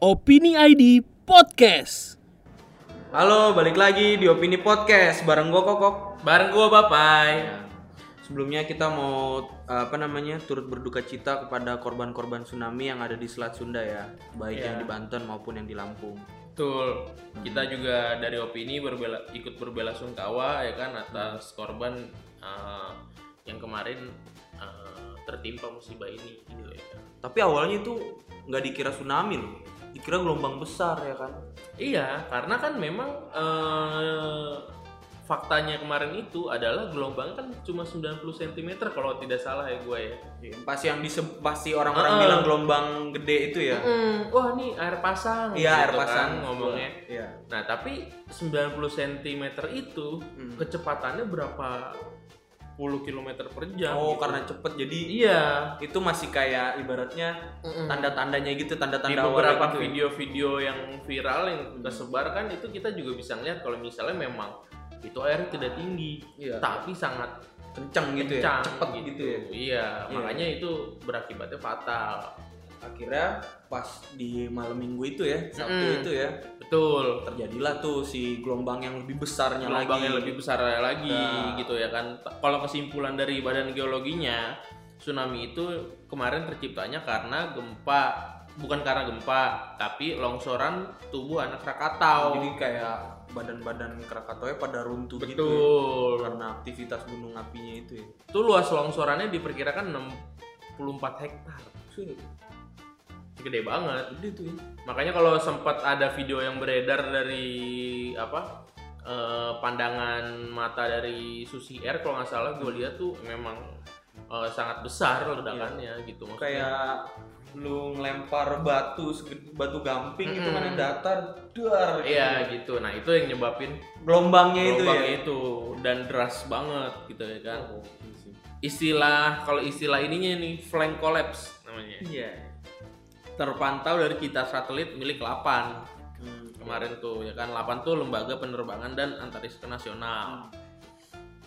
Opini ID Podcast. Halo, balik lagi di Opini Podcast bareng gue Kokok. Bareng gua Bapai. Sebelumnya kita mau apa namanya turut berduka cita kepada korban-korban tsunami yang ada di Selat Sunda ya, baik Iya. yang di Banten maupun yang di Lampung. Betul. Kita juga dari opini berbela, ikut berbela sungkawa ya kan atas korban eh, yang kemarin eh, tertimpa musibah ini gitu ya. Tapi awalnya itu nggak dikira tsunami loh, dikira gelombang besar ya kan. Iya, karena kan memang eh, faktanya kemarin itu adalah gelombang kan cuma 90 cm kalau tidak salah ya gue ya. Pas yang disebut pasti orang-orang Ah. bilang gelombang gede itu ya. Mm, wah nih air pasang Iya, air gitu pasang kan ngomongnya. Iya. Nah, tapi 90 cm itu Hmm. kecepatannya berapa puluh kilometer per jam. Oh, gitu. karena cepet jadi Iya. itu masih kayak ibaratnya tanda-tandanya gitu, Di tanda-tanda beberapa awalnya gitu ya. video-video yang viral yang tersebar kan itu kita juga bisa ngeliat kalau misalnya memang itu airnya tidak tinggi, Iya. tapi sangat gitu ya, kencang cepet gitu ya. Iya, Iya. makanya itu berakibatnya fatal. Akhirnya pas di malam minggu itu ya Sabtu Mm-mm. itu ya Betul. terjadilah tuh si gelombang yang lebih besarnya Gelombang lagi yang lebih besar lagi Nah. gitu ya kan. Kalau kesimpulan dari Badan Geologinya, tsunami itu kemarin terciptanya karena gempa, bukan karena gempa, tapi longsoran tubuh anak Krakatau. jadi kayak badan-badan Krakatau pada runtuh gitu Betul. karena aktivitas gunung apinya itu ya Itu luas longsorannya diperkirakan 64 hektar. Gede banget. gede tuh ya Makanya kalau sempat ada video yang beredar dari apa eh, pandangan mata dari Susi Air kalau nggak salah gue lihat tuh memang eh, sangat besar ledakannya gitu maksudnya. kayak lu ngelempar batu batu gamping itu Mm-mm. kan yang datar dar Iya gitu. Nah itu yang nyebabin gelombangnya itu ya itu dan deras banget gitu ya kan. Oh, iya. Istilah kalau istilah ininya nih flank collapse namanya. iya Terpantau dari kita satelit milik Lapan. Hmm. kemarin tuh ya kan? 8 tuh lembaga penerbangan dan antariksa nasional.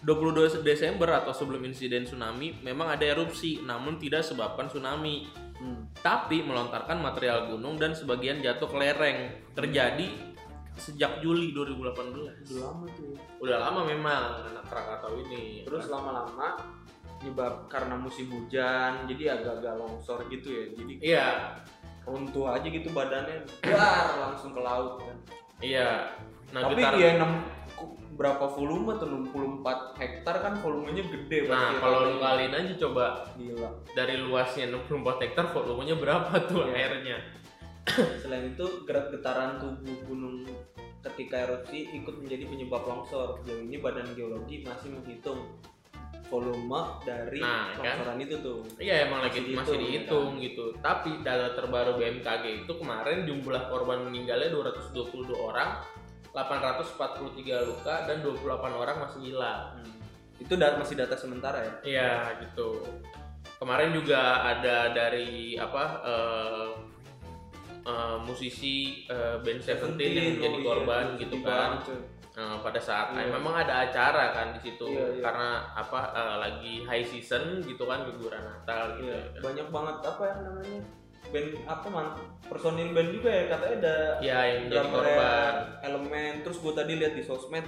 22 Desember atau sebelum insiden tsunami memang ada erupsi namun tidak sebabkan tsunami. Hmm. tapi melontarkan material gunung dan sebagian jatuh ke lereng. Terjadi sejak Juli 2018 udah lama tuh ya. udah lama memang anak Krakatau ini. Terus lama-lama nyebab karena musim hujan jadi agak-agak longsor gitu ya. Jadi iya runtuh aja gitu badannya. Dar langsung ke laut kan. Iya nah tapi dia enam berapa volume tuh? 64 hektar kan volumenya gede nah pasti kalau lu kaliin aja coba. Gila. Dari luasnya 64 hektar volumenya berapa tuh Iya. airnya? Selain itu gerak getaran tubuh gunung ketika erupsi ikut menjadi penyebab longsor. Sejauh ini badan geologi masih menghitung volume dari Nah, kan? itu tuh Iya emang lagi Masih masih dihitung, dihitung gitu. Tapi data terbaru BMKG itu kemarin jumlah korban meninggalnya 222 orang, 843 luka dan 28 orang masih hilang. Hmm. itu dat masih data sementara ya Iya gitu. Kemarin juga ada dari apa eh, eh, musisi eh, band Seventeen yang menjadi oh iya, korban sedih gitu kan. Eh, pada saat Iya. memang ada acara kan di situ Iya, iya. karena apa eh, lagi high season gitu kan liburan Natal gitu. Iya, ya kan. banyak banget apa yang namanya band apa man personil band juga ya katanya ada Iya yang jadi korban. elemen terus gue tadi lihat di sosmed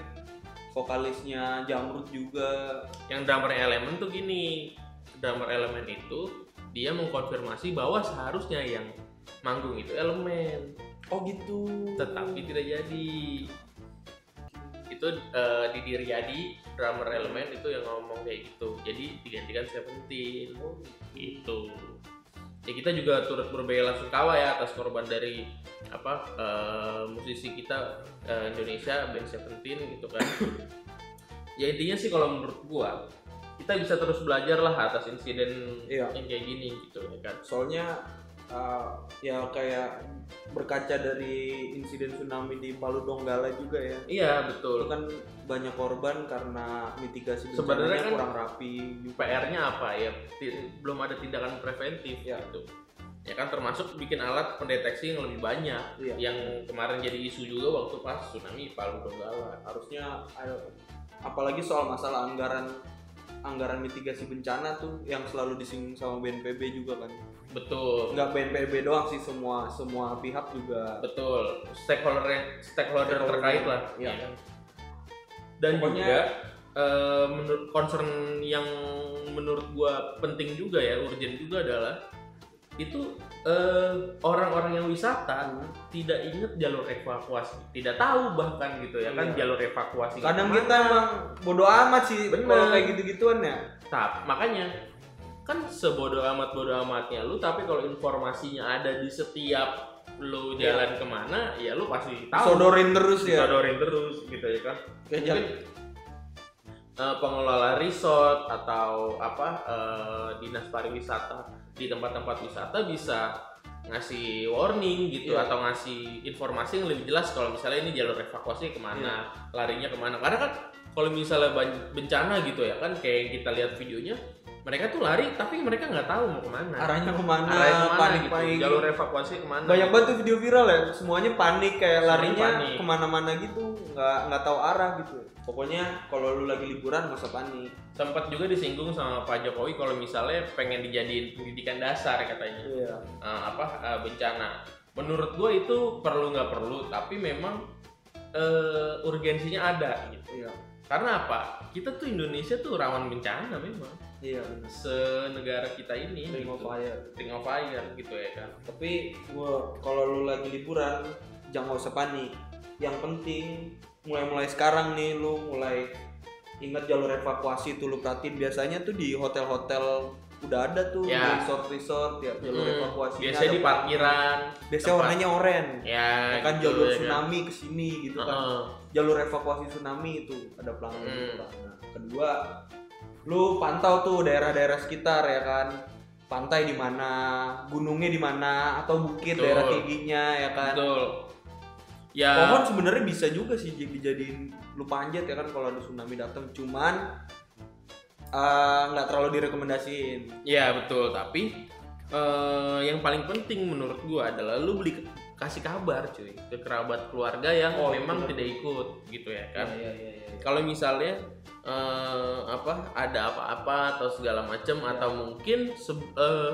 vokalisnya Jamrut juga yang drummer elemen tuh gini drummer elemen itu dia mengkonfirmasi bahwa seharusnya yang manggung itu elemen oh gitu tetapi tidak jadi itu eh, Didi Riyadi drummer elemen itu yang ngomong kayak gitu. Jadi digantikan Seventeen. Gitu. Ya kita juga turut berbela sungkawa ya atas korban dari apa eh, musisi kita eh, Indonesia band Seventeen gitu kan. Ya intinya sih kalau menurut gua kita bisa terus belajar lah atas insiden Iya. yang kayak gini gitu ya kan. Soalnya uh, ya kayak berkaca dari insiden tsunami di Palu Donggala juga ya iya itu betul kan banyak korban karena mitigasi Sebenarnya kan kurang rapi. PR-nya apa ya belum ada tindakan preventif Ya. gitu ya kan termasuk bikin alat pendeteksi yang lebih banyak Iya. yang kemarin jadi isu juga waktu pas tsunami Palu Donggala harusnya ayo, apalagi soal masalah anggaran anggaran mitigasi bencana tuh yang selalu disinggung sama BNPB juga kan. Betul. Nggak BNPB doang sih semua semua pihak juga. Betul. Stakeholder stakeholder Stakeholder, terkait lah. Iya. ya dan Pokoknya- juga eh, menurut concern yang menurut gua penting juga ya urgent juga adalah itu eh, orang-orang yang wisata tidak ingat jalur evakuasi tidak tahu bahkan gitu ya kan Iya. jalur evakuasi kadang kita emang bodo amat sih Bener. kalau kayak gitu-gituan ya Tap, makanya kan sebodoh amat bodoh amatnya lu tapi kalau informasinya ada di setiap lu Iya. jalan ke mana ya lu pasti tahu sodorin terus ya disodorin terus gitu ya kan Kayak mungkin eh, pengelola resort atau apa eh, dinas pariwisata di tempat-tempat wisata bisa ngasih warning gitu Iya. atau ngasih informasi yang lebih jelas kalau misalnya ini jalur evakuasi ke mana Iya. larinya ke mana karena kan kalau misalnya bencana gitu ya kan kayak yang kita lihat videonya mereka tuh lari tapi mereka nggak tahu mau ke mana arahnya ke mana, Arahnya ke mana panik gitu. panik jalur evakuasi ke mana banyak banget tuh video viral ya semuanya panik kayak Semuanya larinya panik. ke mana-mana gitu nggak nggak tahu arah gitu pokoknya kalau lu lagi liburan usah panik sempat juga disinggung sama Pak Jokowi kalau misalnya pengen dijadiin pendidikan dasar katanya iya eh, apa eh, bencana. Menurut gue itu perlu nggak perlu, tapi memang eh, urgensinya ada gitu. iya Karena apa? Kita tuh Indonesia tuh rawan bencana memang. Iya benar Senegara kita ini, Ring of gitu. fire Ring of fire gitu ya kan. tapi gua kalau lu lagi liburan jangan usah panik yang penting mulai-mulai sekarang nih lu mulai ingat jalur evakuasi tuh lu perhatiin biasanya tuh di hotel-hotel udah ada tuh Ya. resort-resort ya jalur Hmm, evakuasi biasanya di parkiran. biasanya tempat- warnanya oranye Ya, Ya kan gitu jalur ya kan. tsunami ke sini gitu kan Heeh. jalur evakuasi tsunami itu ada pelanggan Hmm. gitu kan. Nah, kedua lu pantau tuh daerah-daerah sekitar ya kan? Pantai di mana gunungnya di mana atau bukit Betul. daerah tingginya ya kan? Betul. Ya, pohon sebenarnya bisa juga sih jadi dijadiin lu panjat ya kan kalau ada tsunami datang. Cuman eh, nggak terlalu direkomendasiin. Ya betul, tapi eh, yang paling penting menurut gua adalah lu beli kasih kabar cuy ke kerabat keluarga yang Oh, memang iya. tidak ikut gitu ya kan. iya iya iya Kalau misalnya eh, apa ada apa-apa atau segala macam Iya. atau mungkin se- eh,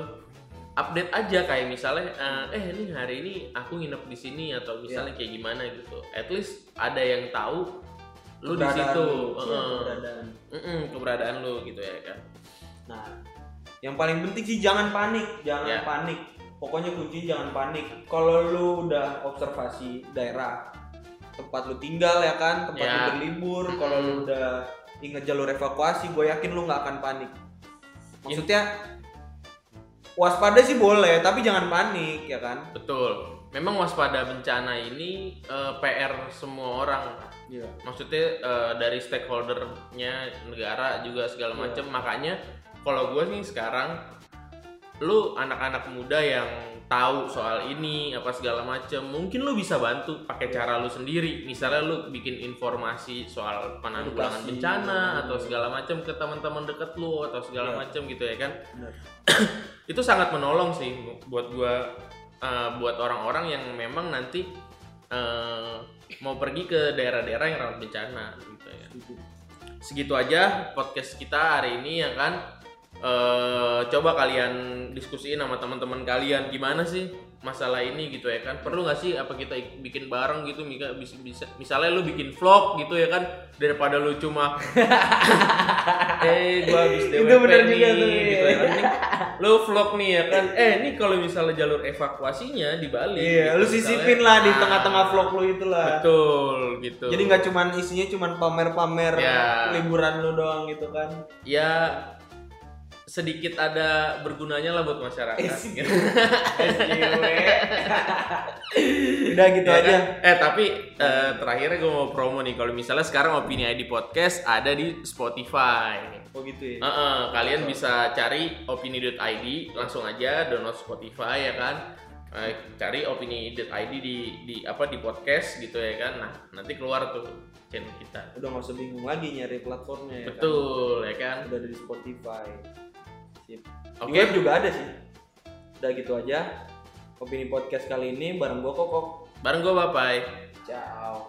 update aja kayak misalnya eh, eh ini hari ini aku nginep di sini atau Iya. misalnya kayak gimana gitu. At least ada yang tahu lu di situ, lu, iya, keberadaan. Lu gitu ya kan. Nah, yang paling penting sih jangan panik, jangan Ya. panik. Pokoknya kunci jangan panik. Kalau lu udah observasi daerah tempat lu tinggal ya kan, tempat Ya. lu berlibur, kalau lu udah inget jalur evakuasi, gue yakin lu nggak akan panik. Maksudnya waspada sih boleh, tapi jangan panik ya kan. Betul. Memang waspada bencana ini eh, PR semua orang. Iya. Maksudnya eh, dari stakeholdernya negara juga segala Iya. macam. Makanya kalau gue nih sekarang, lu anak-anak muda yang tahu soal ini apa segala macam, mungkin lu bisa bantu pakai cara lu sendiri. Misalnya lu bikin informasi soal penanggulangan bencana atau segala macam ke teman-teman deket lu atau segala Iya. macam gitu ya kan itu sangat menolong sih buat gua eh, buat orang-orang yang memang nanti eh, mau pergi ke daerah-daerah yang rawan bencana gitu ya. Segitu aja podcast kita hari ini ya kan. Eh, coba kalian diskusiin sama teman-teman kalian gimana sih masalah ini gitu ya kan perlu nggak sih apa kita ik- bikin bareng gitu Mika bisa, bisa misalnya lu bikin vlog gitu ya kan daripada lu cuma eh gua habis DWP Itu bener nih, juga tuh, gitu ya kan Ini lu vlog nih ya kan eh ini kalau misalnya jalur evakuasinya di Bali Iya, gitu, lu misalnya. sisipin lah di Ah, tengah-tengah vlog lu itulah. betul gitu Jadi nggak cuman isinya cuman pamer-pamer Ya. liburan lu doang gitu kan. ya sedikit ada bergunanya lah buat masyarakat gitu. Udah gitu Ya aja. kan? Eh tapi eh, terakhir gue mau promo nih kalau misalnya sekarang Opini ID Podcast ada di Spotify. Oh gitu ya. Heeh, kalian bisa cari opini.id langsung aja download Spotify ya kan. Eh, cari opini.id di di apa di podcast gitu ya kan. Nah, nanti keluar tuh channel kita. Udah nggak usah bingung lagi nyari platformnya ya Betul ya kan. kan. Udah ada di Spotify. Sip. Oke. Di web juga ada sih. Udah gitu aja. Opini podcast kali ini bareng gua Kokok. Bareng gue Bapai. Ciao.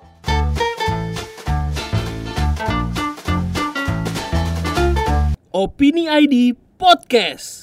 Opini ID Podcast.